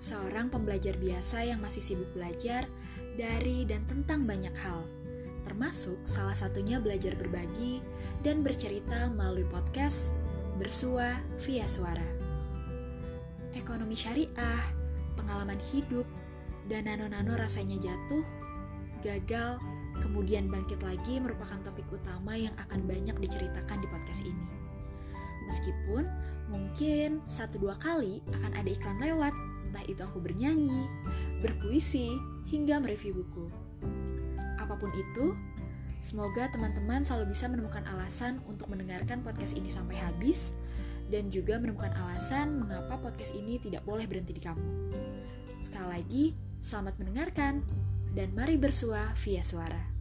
seorang pembelajar biasa yang masih sibuk belajar dari dan tentang banyak hal, termasuk salah satunya belajar berbagi dan bercerita melalui podcast Bersua via Suara. Ekonomi syariah, pengalaman hidup, dan nano-nano rasanya jatuh, gagal, kemudian bangkit lagi merupakan topik utama yang akan banyak diceritakan di podcast ini. Meskipun mungkin satu dua kali akan ada iklan lewat, entah itu aku bernyanyi, berpuisi, hingga mereview buku. Apa pun itu, semoga teman-teman selalu bisa menemukan alasan untuk mendengarkan podcast ini sampai habis, dan juga menemukan alasan mengapa podcast ini tidak boleh berhenti di kamu. Sekali lagi, selamat mendengarkan, dan mari bersua via suara.